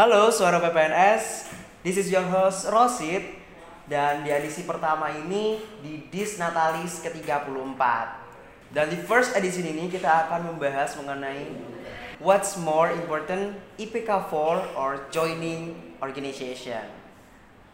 Halo Suara PPNS, this is your host Rosid. Dan di edisi pertama ini di Dis Natalis ke-34 Dan di first edition ini kita akan membahas mengenai What's more important, IPK 4 or joining organization.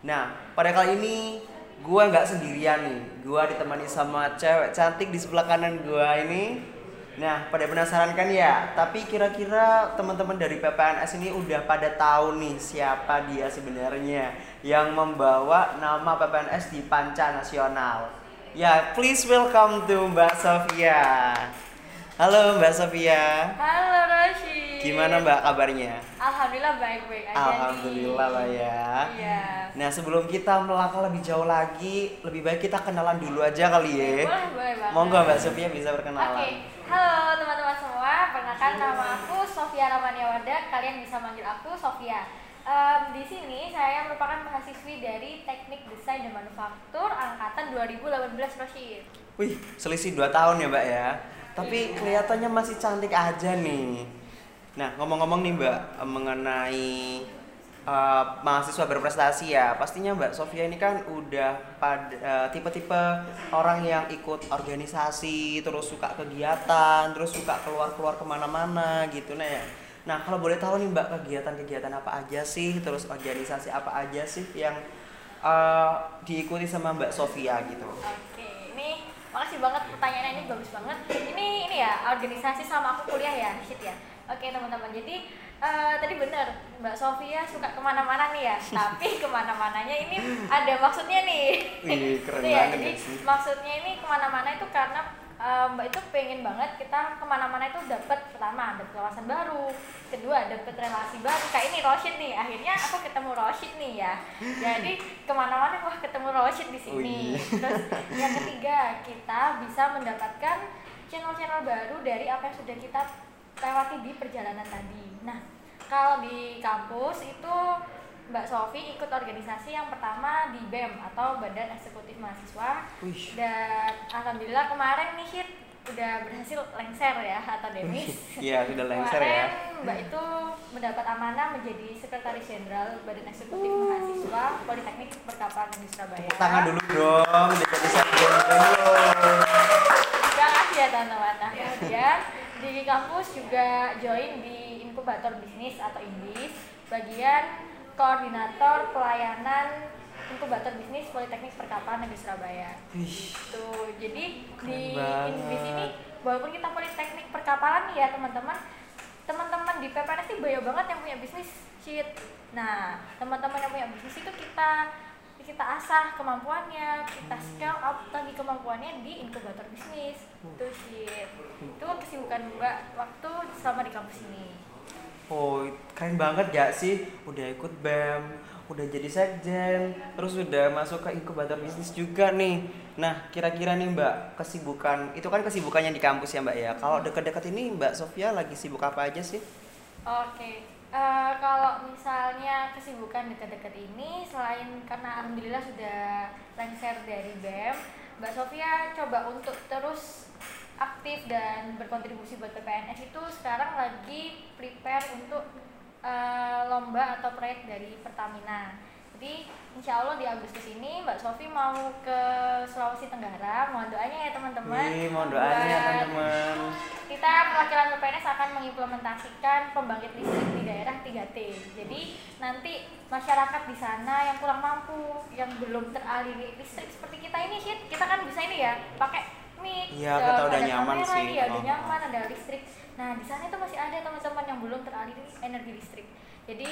Nah, pada kali ini gue nggak sendirian nih. Gue ditemani sama cewek cantik di sebelah kanan gue ini Nah, pada penasaran kan ya? Tapi kira-kira teman-teman dari PPNS ini udah pada tahu nih siapa dia sebenarnya yang membawa nama PPNS di panca nasional. Ya, please welcome to Mbak Sofia. Halo Mbak Sofia. Halo Roshi. Gimana Mbak kabarnya? Alhamdulillah baik-baik aja Alhamdulillah lah ya. Iya. Nah, sebelum kita melangkah lebih jauh lagi, lebih baik kita kenalan dulu aja kali ya. Boleh, boleh banget. Monggo Mbak Sofia bisa Oke, perkenalan. halo teman-teman semua. Perkenalkan nama aku Sofia Ramaniawada. Kalian bisa manggil aku Sofia. Em, di sini saya merupakan mahasiswi dari Teknik Desain dan Manufaktur angkatan 2018 Roshi. Wih, selisih 2 tahun ya, Mbak ya. Tapi kelihatannya masih cantik aja nih. Nah, ngomong-ngomong nih, Mbak, mengenai eh, mahasiswa berprestasi ya. Pastinya Mbak Sofia ini kan udah pada eh, tipe-tipe orang yang ikut organisasi, terus suka kegiatan, terus suka keluar-keluar ke mana-mana gitu nah ya. Nah, kalau boleh tahu nih Mbak, kegiatan-kegiatan apa aja sih, terus organisasi apa aja sih yang eh, diikuti sama Mbak Sofia gitu? Oke, ini makasih banget pertanyaannya ini bagus banget. Ini ini ya organisasi sama aku kuliah ya, shit ya. Oke teman-teman, jadi eh, tadi bener Mbak Sofia suka ke mana-mana nih ya, tapi ke mana-mananya ini ada maksudnya nih. Wih, keren Itu ya, jadi sih. maksudnya ini ke mana-mana itu karena eh, Mbak itu pengen banget kita ke mana-mana itu dapat pertama dapat wawasan baru, kedua dapat relasi baru. Kayak ini Roshid nih, akhirnya aku ketemu Roshid nih ya. Jadi ke mana-mana wah ketemu Roshid di sini. Terus yang ketiga kita bisa mendapatkan channel-channel baru dari apa yang sudah kita lewati di perjalanan tadi. Nah kalau di kampus itu Mbak Sofi ikut organisasi yang pertama di BEM atau Badan Eksekutif Mahasiswa Wih. dan alhamdulillah kemarin nih Hit udah berhasil lengser ya atau demis. Iya, sudah lengser ya. Kemarin Mbak itu mendapat amanah menjadi Sekretaris Jenderal Badan Eksekutif Mahasiswa Politeknik Perkapalan di Surabaya. Tepuk tangan dulu dong, jadi sarjana dulu. Terima kasih ya teman-teman. Nah, kemudian di kampus juga join di inkubator bisnis atau INBIS bagian koordinator pelayanan inkubator bisnis Politeknik Perkapalan Negeri Surabaya. Wih, Tuh, jadi Keren di banget. INBIS ini walaupun kita Politeknik Perkapalan ya teman-teman, teman-teman di PPNS sih banyak banget yang punya bisnis shit. Nah, teman-teman yang punya bisnis itu kita kita asah kemampuannya, kita Hmm. scale up lagi kemampuannya di inkubator bisnis. Itu shit. Itu kesibukan gua waktu selama di kampus ini. oh keren banget gak sih? Udah ikut BEM, udah jadi sekjen, terus udah masuk ke inkubator bisnis juga nih. Nah, kira-kira nih Mbak, kesibukan, itu kan kesibukannya di kampus ya Mbak ya. Kalau deket-deket ini Mbak Sofia lagi sibuk apa aja sih? Oke, eh, kalau misalnya kesibukan dekat-dekat ini, selain karena alhamdulillah sudah lengser dari BEM, Mbak Sofia coba untuk terus aktif dan berkontribusi buat PPNS itu sekarang lagi prepare untuk eh, lomba atau proyek dari Pertamina. Jadi insya Allah di Agustus ini Mbak Sofi mau ke Sulawesi Tenggara, mohon doanya ya teman-teman. Wih, mohon doanya ya teman-teman. kita perwakilan PPNS akan mengimplementasikan pembangkit listrik di daerah 3T. Jadi nanti masyarakat di sana yang kurang mampu, yang belum teraliri listrik seperti kita ini sih, kita kan bisa ini ya, pakai mic, Iya, eh, kita udah nyaman kamera sih. nih, ada Oh. nyaman, ada listrik. Nah di sana itu masih ada teman-teman yang belum teraliri energi listrik. Jadi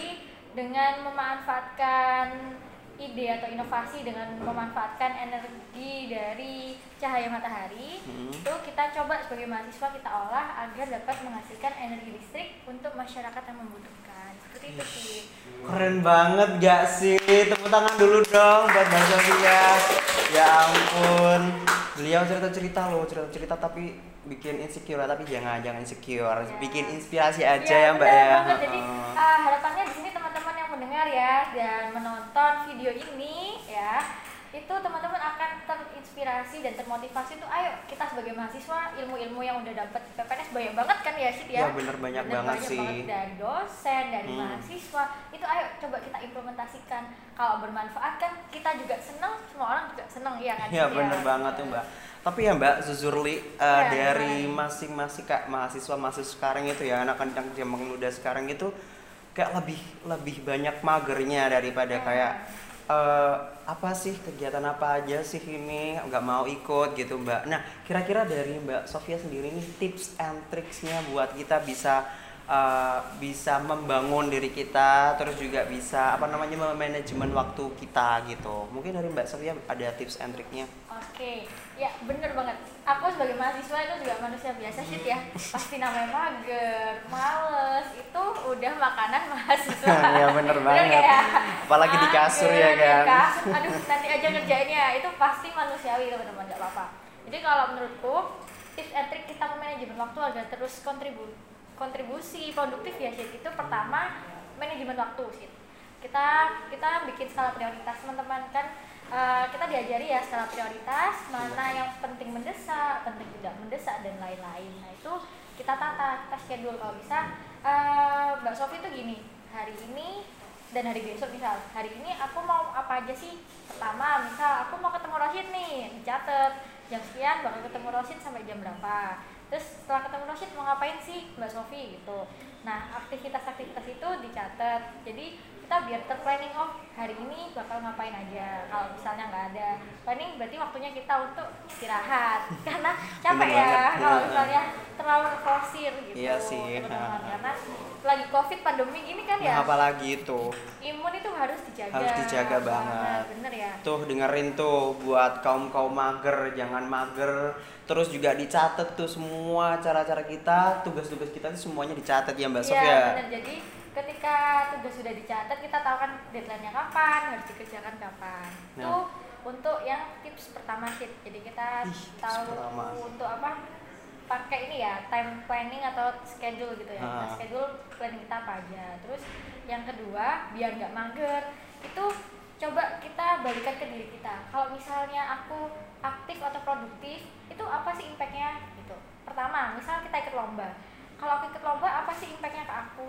dengan memanfaatkan ide atau inovasi dengan memanfaatkan energi dari cahaya matahari Hmm. itu kita coba sebagai mahasiswa kita olah agar dapat menghasilkan energi listrik untuk masyarakat yang membutuhkan seperti itu sih Keren banget gak sih? Tepuk tangan dulu dong buat Mbak Sofia. Ya ampun. Beliau cerita-cerita loh, cerita-cerita tapi bikin insecure tapi jangan jangan insecure. Ya. Bikin inspirasi aja Iya, ya, Mbak ya. banget. jadi ah, harapannya di sini yang mendengar ya dan menonton video ini ya itu teman-teman akan terinspirasi dan termotivasi tuh ayo kita sebagai mahasiswa ilmu-ilmu yang udah dapat PPNS banyak banget kan ya Sid ya Ya, bener, banyak Bener, banget banyak sih. banget dari dosen dari Hmm. mahasiswa itu ayo coba kita implementasikan kalau bermanfaat kan kita juga senang semua orang juga senang ya kan Ya Sid, bener banget tuh mbak. Tapi ya mbak, Zuzurli uh, Ya, dari masing-masing kak mahasiswa mahasiswa sekarang itu ya anak-anak zaman muda sekarang itu kayak lebih lebih banyak magernya daripada Ya. kayak eh, apa sih kegiatan apa aja sih ini nggak mau ikut gitu mbak. Nah kira-kira dari mbak Sofia sendiri nih tips and tricksnya buat kita bisa eh, bisa membangun diri kita terus juga bisa apa namanya manajemen waktu kita gitu. Mungkin dari mbak Sofia ada tips and tricknya? Oke, ya bener banget. Aku sebagai mahasiswa itu juga manusia biasa sih ya. Pasti namanya mager, males, itu udah makanan mahasiswa. Ya, bener banget. Apalagi di kasur ya kan. di kasur, aduh nanti aja ngerjainnya. Itu pasti manusiawi teman-teman, gak apa-apa. Jadi kalau menurutku, tips and trick kita memanajemen waktu agar terus kontribu kontribusi produktif ya sih itu pertama manajemen waktu sih. Kita kita bikin skala prioritas teman-teman. Kan eh, kita diajari ya skala prioritas mana yang penting mendesak penting tidak mendesak dan lain-lain. Nah itu kita tata kita schedule. Kalau bisa eh, mbak Sofi tuh gini hari ini dan hari besok misal. Hari ini aku mau apa aja sih? Pertama misal aku mau ketemu Rosid nih dicatat. Jam sekian bakal ketemu Rosid sampai jam berapa terus setelah ketemu Rosid mau ngapain sih Mbak Sofi? gitu. Nah aktivitas-aktivitas itu dicatat. Jadi kita biar terplanning oh hari ini bakal ngapain aja kalau misalnya nggak ada. Planning berarti waktunya kita untuk istirahat. Karena capek ya kalau misalnya terlalu forsir gitu Iya sih. teman-teman karena lagi covid pandemi ini kan ya Nah, apalagi itu imun itu harus dijaga Harus dijaga banget. bener ya tuh dengerin tuh buat kaum kaum mager jangan mager terus juga dicatat tuh semua cara-cara kita tugas-tugas kita tuh semuanya dicatat ya mbak Iya Sofia benar. Jadi ketika tugas sudah dicatat kita tahu kan deadline-nya kapan, harus dikerjakan kapan. Nah. Itu untuk yang tips pertama sih. Jadi kita Ih, tahu pertama. untuk apa? Pakai ini ya, time planning atau schedule gitu ya. Kita Ah. schedule planning kita apa aja. Terus yang kedua, biar nggak mager, itu coba kita balikan ke diri kita. Kalau misalnya aku aktif atau produktif, itu apa sih impactnya gitu. Pertama, misal kita ikut lomba. Kalau aku ikut lomba, apa sih impactnya ke aku?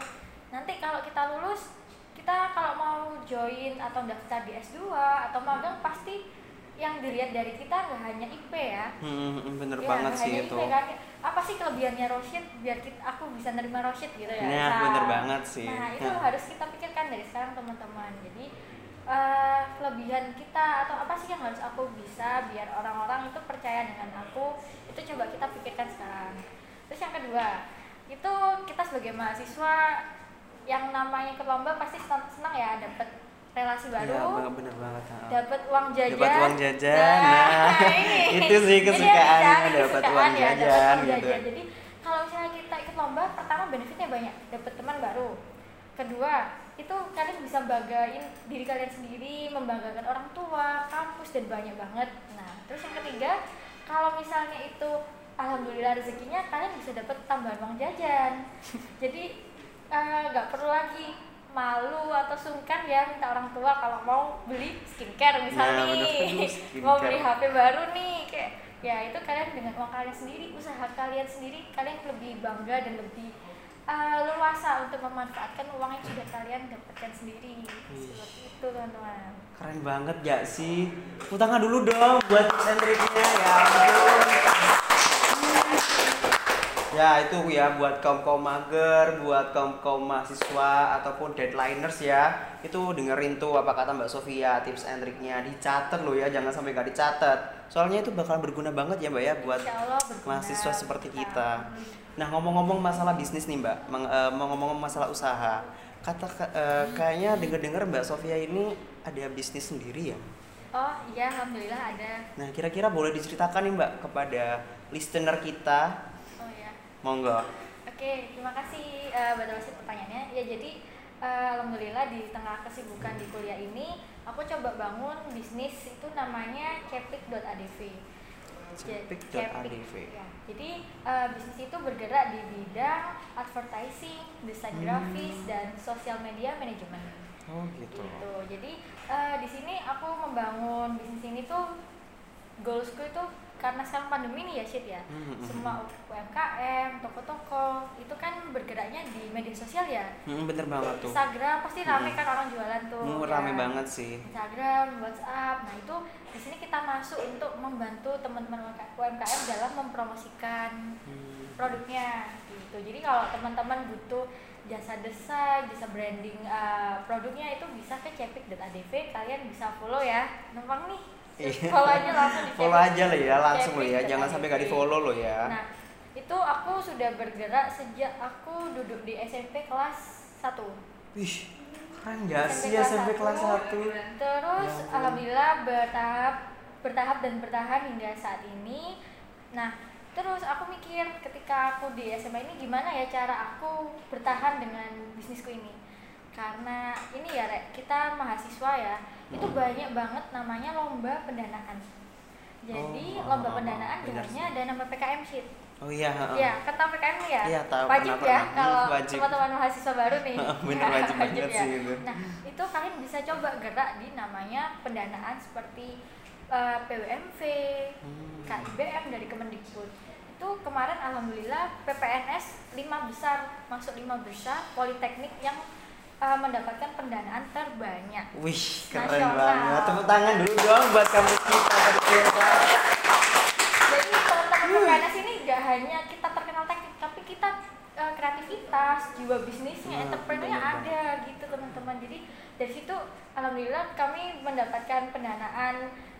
Nanti kalau kita lulus, kita kalau mau join atau daftar di S2 atau magang pasti yang dilihat dari kita nggak hanya IP ya, Hmm, bener Iya, banget sih itu IP kan. Apa sih kelebihannya Roshid biar kita, aku bisa nerima Roshid gitu ya? Nah, Nah, bener banget sih. Nah, itu Nah. harus kita pikirkan dari sekarang teman-teman. Jadi eh, kelebihan kita atau apa sih yang harus aku bisa biar orang-orang itu percaya dengan aku itu coba kita pikirkan sekarang. Terus yang kedua itu kita sebagai mahasiswa yang namanya ikut lomba pasti senang ya dapat relasi Iya, baru bener, bener banget dapat uang jajan. Dapat uang jajan, nah, ini. itu sih dicari dapat kesukaan uang ya, jajan uang gitu. jadi kalau misalnya kita ikut lomba pertama benefitnya banyak dapat teman baru. Kedua itu kalian bisa banggain diri kalian sendiri membanggakan orang tua kampus dan banyak banget. Nah terus yang ketiga kalau misalnya itu alhamdulillah rezekinya kalian bisa dapat tambahan uang jajan. Jadi eh, nggak perlu lagi malu atau sungkan ya minta orang tua kalau mau beli skincare misalnya bener, nih skincare. mau beli HP baru nih kayak ya itu kalian dengan uang kalian sendiri usaha kalian sendiri kalian lebih bangga dan lebih uh, leluasa untuk memanfaatkan uang yang sudah kalian dapatkan sendiri seperti itu teman-teman Keren banget gak sih? Tangan dulu dong buat tips and triknya ya ampun. Ya itu ya buat kaum kaum mager, buat kaum kaum mahasiswa ataupun deadliners ya. Itu dengerin tuh apa kata Mbak Sofia tips and triknya dicatat loh ya jangan sampai gak dicatat. Soalnya itu bakalan berguna banget ya Mbak ya buat Allah mahasiswa seperti buat kita. Nah ngomong-ngomong masalah bisnis nih Mbak, Meng- eh, mau ngomong-ngomong masalah usaha, kata eh, kayaknya denger-dengar Mbak Sofia ini ada bisnis sendiri ya. oh iya alhamdulillah ada. Nah kira-kira boleh diceritakan nih Mbak kepada listener kita, monggo. Oke, terima kasih uh, Mbak Rosid pertanyaannya. Ya jadi eh, alhamdulillah di tengah kesibukan di kuliah ini, aku coba bangun bisnis itu namanya cepik.adv. Cepik.adv. Ya. Jadi eh, bisnis itu bergerak di bidang advertising, desain Hmm. grafis dan sosial media manajemen. Oh gitu. gitu jadi eh, di sini aku membangun bisnis ini tuh goalsku itu karena sekarang pandemi nih ya shit ya Hmm, hmm, semua UMKM toko-toko itu kan bergeraknya di media sosial ya Hmm, bener banget tuh. Instagram pasti rame Hmm. kan orang jualan tuh Hmm, ya. rame banget sih. Instagram, WhatsApp. Nah, itu di sini kita masuk untuk membantu teman-teman UMKM dalam mempromosikan Hmm. produknya gitu. Jadi kalau teman-teman butuh jasa desain, jasa branding uh, produknya itu bisa ke cepik.adv, kalian bisa follow ya. Numpang nih. Iya. Follow aja langsung di Follow aja lah ya, langsung lo ya. Cepik.adv. Jangan sampai gak di follow lo ya. Nah, itu aku sudah bergerak sejak aku duduk di SMP kelas 1. Wih, keren gak sih kelas SMP satu. kelas 1? Terus Ya alhamdulillah bertahap bertahap dan bertahan hingga saat ini. Nah, terus aku mikir ketika aku di SMA ini gimana ya cara aku bertahan dengan bisnisku ini. Karena ini ya Rek, kita mahasiswa ya, itu Hmm. banyak banget namanya lomba pendanaan. Jadi Oh, lomba oh, pendanaan jalannya ada nama PKM Sheet. Oh iya. Iya, tahu PKM ya? Iya, tahu, Wajib pernah, ya pernah. kalau wajib. teman-teman mahasiswa baru nih. Bener, wajib banget ya. sih itu. Nah, itu kalian bisa coba gerak di namanya pendanaan seperti eh, PWMV, Hmm. KIBM dari Kemendikbud. Itu kemarin alhamdulillah PPNS lima besar masuk lima besar politeknik yang eh, mendapatkan pendanaan terbanyak. Wih, keren Nasional. banget. Tepuk tangan dulu dong buat kampus kita. Jadi teman-teman ini gak hanya kita terkenal teknik, tapi kita eh, kreativitas, jiwa bisnisnya, Hmm, entrepreneurnya ada gitu teman-teman. Jadi dari situ alhamdulillah kami mendapatkan pendanaan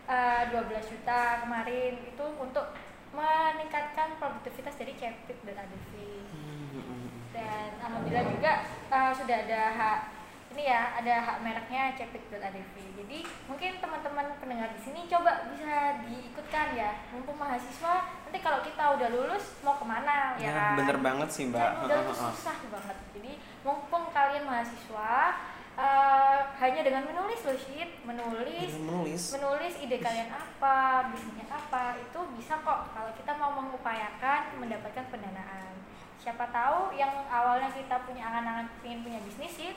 eh, 12 juta kemarin itu untuk meningkatkan produktivitas dari Cepit dan ADV. Dan alhamdulillah juga eh, sudah ada hak ini ya ada hak mereknya cepik.adv. Jadi mungkin teman-teman pendengar di sini coba bisa diikutkan ya. Mumpung mahasiswa nanti kalau kita udah lulus mau ke mana ya, Ya, kan? bener banget sih, Mbak. Kan udah lulus susah banget. Jadi mumpung kalian mahasiswa eh, hanya dengan menulis loh Syed, menulis Menulis. menulis ide kalian apa, bisnisnya apa, itu bisa kok kalau kita mau mengupayakan mendapatkan pendanaan. Siapa tahu yang awalnya kita punya angan-angan ingin punya bisnis sih,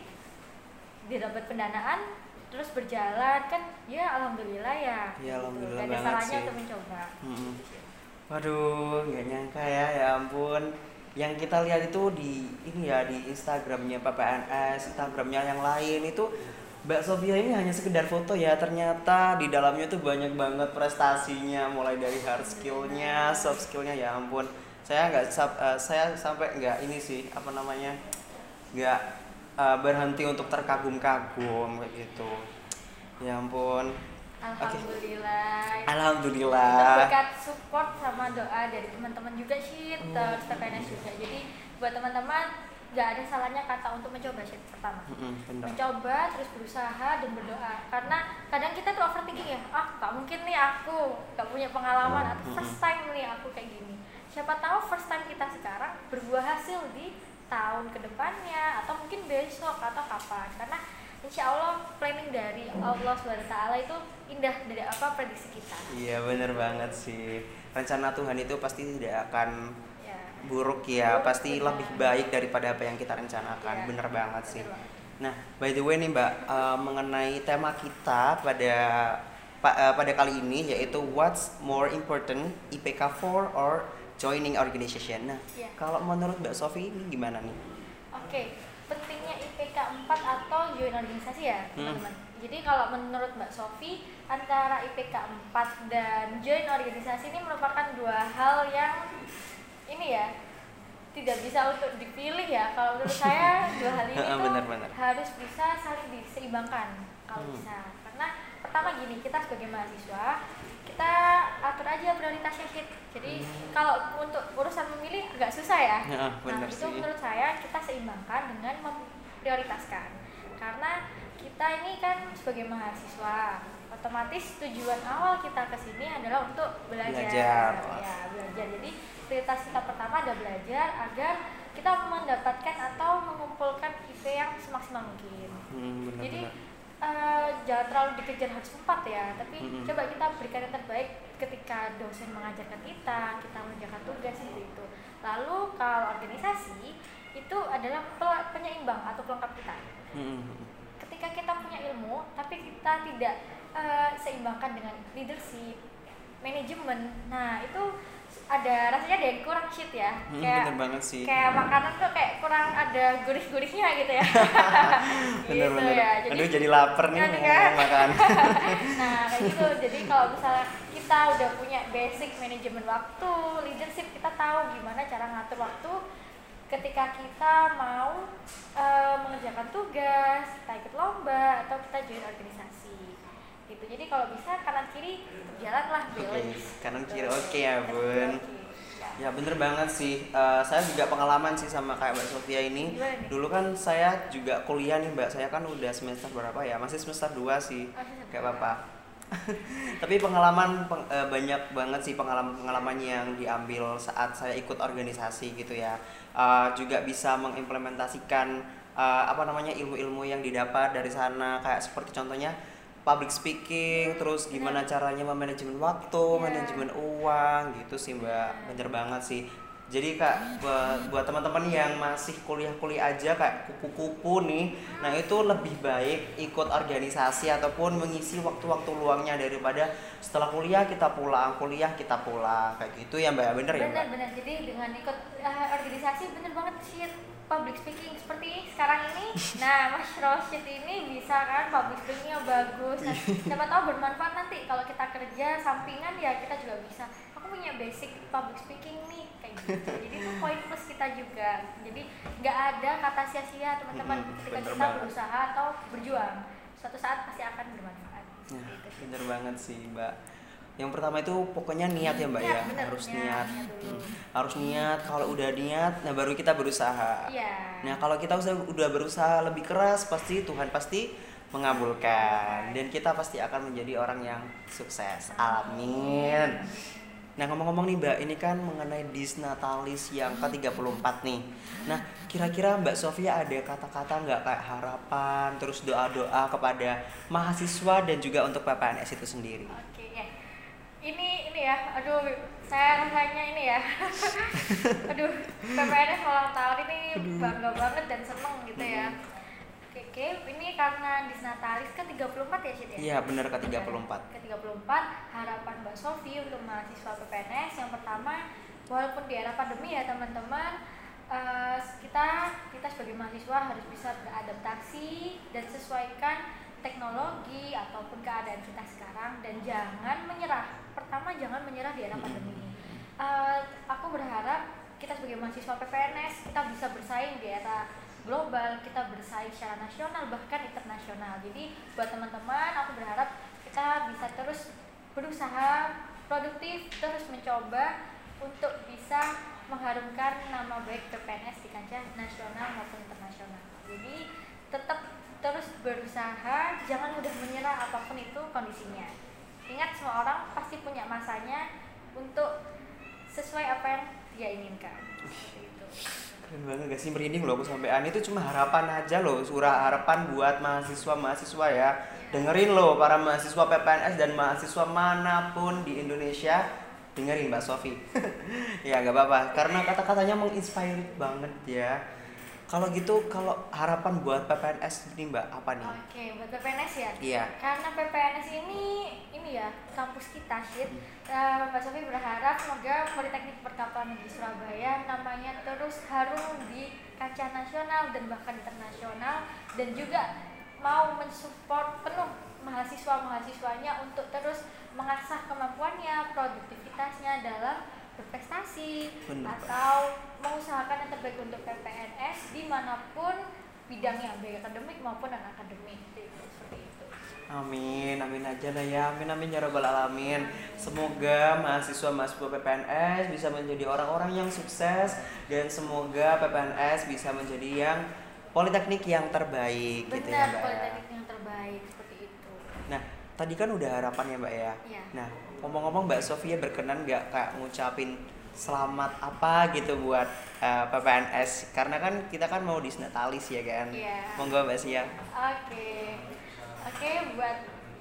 didapat pendanaan, terus berjalan kan, ya alhamdulillah ya. Ya, alhamdulillah Gak ada salahnya sih. untuk mencoba. Mm-mm. Waduh, nggak nyangka ya, ya ampun. Yang kita lihat itu di ini ya di Instagramnya PPNS, Instagramnya yang lain itu Mbak Sofia ini hanya sekedar foto ya, ternyata di dalamnya tuh banyak banget prestasinya, mulai dari hard skillnya, soft skillnya ya ampun. Saya nggak eh, saya sampai nggak ini sih apa namanya nggak eh, berhenti untuk terkagum-kagum kayak gitu. Ya ampun. Alhamdulillah. Itu Alhamdulillah. berkat support sama doa dari teman-teman juga sih, Hmm. terus juga. Jadi buat teman-teman nggak ada salahnya kata untuk mencoba sih pertama. Bener. mencoba terus berusaha dan berdoa. Karena kadang kita tuh overthinking ya ah nggak mungkin nih aku nggak punya pengalaman atau first time nih aku kayak gini. Siapa tahu first time kita sekarang berbuah hasil di tahun ke depannya atau mungkin besok atau kapan. Karena insya Allah planning dari Allah swt itu indah dari apa prediksi kita. Iya bener banget sih. Rencana Tuhan itu pasti tidak akan buruk ya Pasti lebih baik daripada apa yang kita rencanakan Iya, Bener banget sih. Nah by the way nih mbak eh, Mengenai tema kita pada pa- eh, pada kali ini Yaitu what's more important IPK 4 or joining organization Nah Iya. kalau menurut mbak Sofi ini gimana nih? Oke, pentingnya IPK 4 atau join organisasi ya, Hmm. teman-teman. Jadi kalau menurut Mbak Sofi, antara IPK 4 dan join organisasi ini merupakan dua hal yang ini ya tidak bisa untuk dipilih ya. Kalau menurut saya dua hal ini tuh Benar-benar. harus bisa saling diseimbangkan kalau Hmm. bisa. Karena pertama gini, kita sebagai mahasiswa kita atur aja prioritasnya Syed. Jadi Hmm. kalau untuk urusan memilih agak susah ya. Ya, Nah, bener itu sih menurut saya kita seimbangkan dengan memprioritaskan. Karena kita ini kan sebagai mahasiswa, otomatis tujuan awal kita ke sini adalah untuk belajar. Belajar. Ya, belajar. Jadi prioritas kita pertama adalah belajar agar kita mendapatkan atau mengumpulkan IP yang semaksimal mungkin. Hmm, Jadi bener-bener eh, jangan terlalu dikejar harus empat ya, tapi Mm-mm. coba kita berikan yang terbaik ketika dosen mengajarkan kita, kita mengerjakan tugas seperti itu. Lalu kalau organisasi itu adalah penyeimbang atau pelengkap kita. Hmm, hmm, hmm. Ketika kita punya ilmu tapi kita tidak uh, seimbangkan dengan leadership manajemen nah itu ada rasanya ada yang kurang shit ya Hmm, kayak bener banget sih. kayak makanan tuh kayak kurang ada gurih-gurihnya gitu ya bener gitu bener. ya Aduh jadi lapar nih ngomong kan? makan. nah kayak gitu jadi kalau misalnya kita udah punya basic manajemen waktu leadership kita tahu gimana cara ngatur waktu ketika kita mau eh, mengerjakan tugas kita ikut lomba atau kita join organisasi gitu jadi kalau bisa kanan kiri berjalanlah Oke, balance kanan kiri oke ya, Kanan kiri Bun. Ya. Ya bener banget sih. Eh, saya juga pengalaman sih sama kayak Mbak Sofia ini. Dulu kan saya juga kuliah nih Mbak. Saya kan udah semester berapa ya? Masih semester 2 sih. Oh, Kayak dua. Bapak. Tapi pengalaman peng- eh, banyak banget sih pengalaman-pengalaman yang diambil saat saya ikut organisasi gitu ya. Eh, juga bisa mengimplementasikan eh, apa namanya ilmu-ilmu yang didapat dari sana kayak seperti contohnya public speaking, terus gimana caranya memanajemen waktu, Iya. manajemen uang gitu sih Mbak. Bener banget sih. Jadi kak buat, buat teman-teman yang masih kuliah-kuliah aja kayak kupu-kupu nih, nah itu lebih baik ikut organisasi ataupun mengisi waktu-waktu luangnya daripada setelah kuliah kita pulang, kuliah kita pulang kayak gitu ya mbak, bener ya mbak? benar benar jadi dengan ikut eh, organisasi bener banget sih public speaking seperti sekarang ini. Nah mas Roshid ini bisa kan public speakingnya bagus. Nah, siapa tahu bermanfaat nanti kalau kita kerja sampingan ya kita juga bisa. Aku punya basic public speaking nih kayak gitu. Jadi itu poin plus kita juga. Jadi nggak ada kata sia-sia teman-teman. Mm-mm, ketika kita banget. berusaha atau berjuang suatu saat pasti akan bermanfaat. Sih. bener banget sih mbak. Yang pertama itu pokoknya niat ya mbak ya, Niat, bener, harus niat, niat. Hmm. harus niat. Kalau udah niat, nah baru kita berusaha. iya Nah kalau kita udah, udah berusaha lebih keras, pasti Tuhan pasti mengabulkan dan kita pasti akan menjadi orang yang sukses. Amin. Nah ngomong-ngomong nih Mbak, ini kan mengenai Disnatalis yang ke-34 nih. Nah kira-kira Mbak Sofia ada kata-kata nggak kayak harapan, terus doa-doa kepada mahasiswa dan juga untuk PPNS itu sendiri? Ini ini ya, aduh saya rasanya ini ya. aduh, PPNS ulang tahun ini bangga banget dan seneng gitu ya. Oke, oke, ini karena Disnatalis ke 34 ya Cid ya? Iya bener ke-34. Ke 34 harapan Mbak Sofi untuk mahasiswa PPNS yang pertama walaupun di era pandemi ya teman-teman eh, kita kita sebagai mahasiswa harus bisa beradaptasi dan sesuaikan teknologi ataupun keadaan kita sekarang dan jangan menyerah. Pertama jangan menyerah di era pandemi ini. Eh, aku berharap kita sebagai mahasiswa PPNS kita bisa bersaing di era global, kita bersaing secara nasional bahkan internasional. Jadi buat teman-teman aku berharap kita bisa terus berusaha produktif, terus mencoba untuk bisa mengharumkan nama baik PPNS di kancah nasional maupun internasional. Jadi tetap terus berusaha, jangan mudah menyerah apa pun itu kondisinya. Ingat semua orang pasti punya masanya untuk sesuai apa yang dia inginkan. Seperti itu. Keren banget gak sih? Merinding loh aku sampean. Itu cuma harapan aja loh surah harapan buat mahasiswa-mahasiswa ya. Dengerin loh para mahasiswa PPNS dan mahasiswa mana pun di Indonesia. Dengerin Mbak Sofi. Ya gak apa-apa. Karena kata-katanya menginspire banget ya kalau gitu kalau harapan buat PPNS ini Mbak apa nih Oke, buat PPNS ya. Iya. Karena PPNS ini ini ya kampus kita sih. Mbak Sofi berharap semoga Politeknik Perkapalan Negeri Surabaya namanya terus harum di kancah nasional dan bahkan internasional dan juga mau mensupport penuh mahasiswa-mahasiswanya untuk terus mengasah kemampuannya, produktivitasnya dalam berprestasi Benar, atau mengusahakan yang terbaik untuk PPNS di mana pun bidangnya baik akademik maupun non akademik Gitu, seperti itu. Amin, amin aja lah ya, amin amin ya robbal alamin. Semoga mahasiswa mahasiswa PPNS bisa menjadi orang-orang yang sukses dan semoga PPNS bisa menjadi yang politeknik yang terbaik gitu ya Benar, mbak. ya. politeknik yang terbaik seperti itu. Nah, tadi kan udah harapan ya mbak ya. Iya. Nah, ngomong-ngomong mbak Sofia berkenan nggak kak ngucapin selamat apa gitu buat eh, PPNS karena kan kita kan mau disnatalis ya kan. Iya. Monggo mbak Sia. Oke, oke buat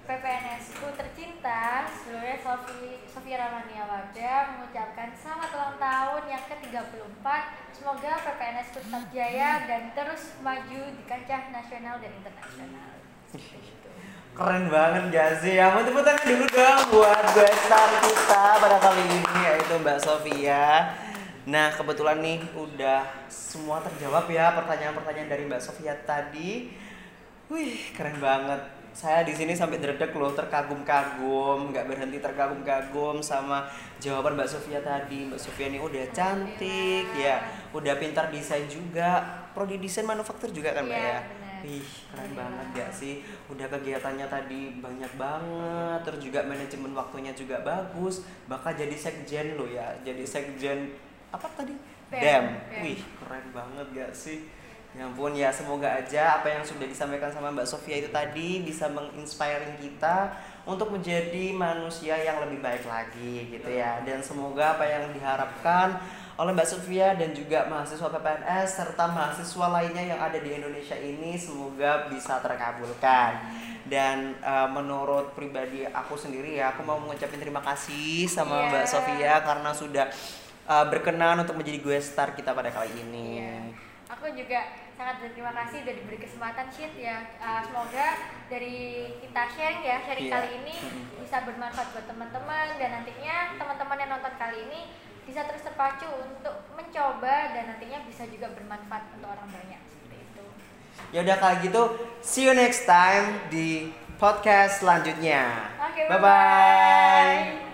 PPNS ku tercinta, sebelumnya Sofi Sofia Ramania Warda mengucapkan selamat ulang tahun yang ke-34. Semoga PPNS ku tetap jaya dan terus maju di kancah nasional dan internasional. Keren banget gak sih? Ya, mau tepuk tangan dulu dong buat gue star kita pada kali ini yaitu Mbak Sofia. Nah kebetulan nih udah semua terjawab ya pertanyaan-pertanyaan dari Mbak Sofia tadi. Wih keren banget. Saya di sini sampai dredek loh terkagum-kagum, nggak berhenti terkagum-kagum sama jawaban Mbak Sofia tadi. Mbak Sofia ini udah cantik ya, udah pintar desain juga. Prodi desain manufaktur juga kan Mbak Iya, ya? Wih, keren banget gak sih? Udah kegiatannya tadi banyak banget, terus juga manajemen waktunya juga bagus. Bakal jadi sekjen lo ya, jadi sekjen apa tadi? BEM. Wih, keren banget gak sih? Ya ampun ya, semoga aja apa yang sudah disampaikan sama Mbak Sofia itu tadi bisa menginspiring kita untuk menjadi manusia yang lebih baik lagi gitu ya. Dan semoga apa yang diharapkan oleh Mbak Sofia dan juga mahasiswa PPNS serta mahasiswa lainnya yang ada di Indonesia ini semoga bisa terkabulkan. Dan uh, menurut pribadi aku sendiri ya, aku mau mengucapkan terima kasih sama Iya. Mbak Sofia karena sudah uh, berkenan untuk menjadi gue star kita pada kali ini. Iya. Aku juga sangat berterima kasih udah diberi kesempatan shit ya. Uh, semoga dari kita sharing ya, sharing Iya. kali ini bisa bermanfaat buat teman-teman dan nantinya teman-teman yang nonton kali ini bisa terus terpacu untuk mencoba dan nantinya bisa juga bermanfaat untuk orang banyak seperti itu. Ya udah kalau gitu, see you next time di podcast selanjutnya. Oke, bye bye-bye.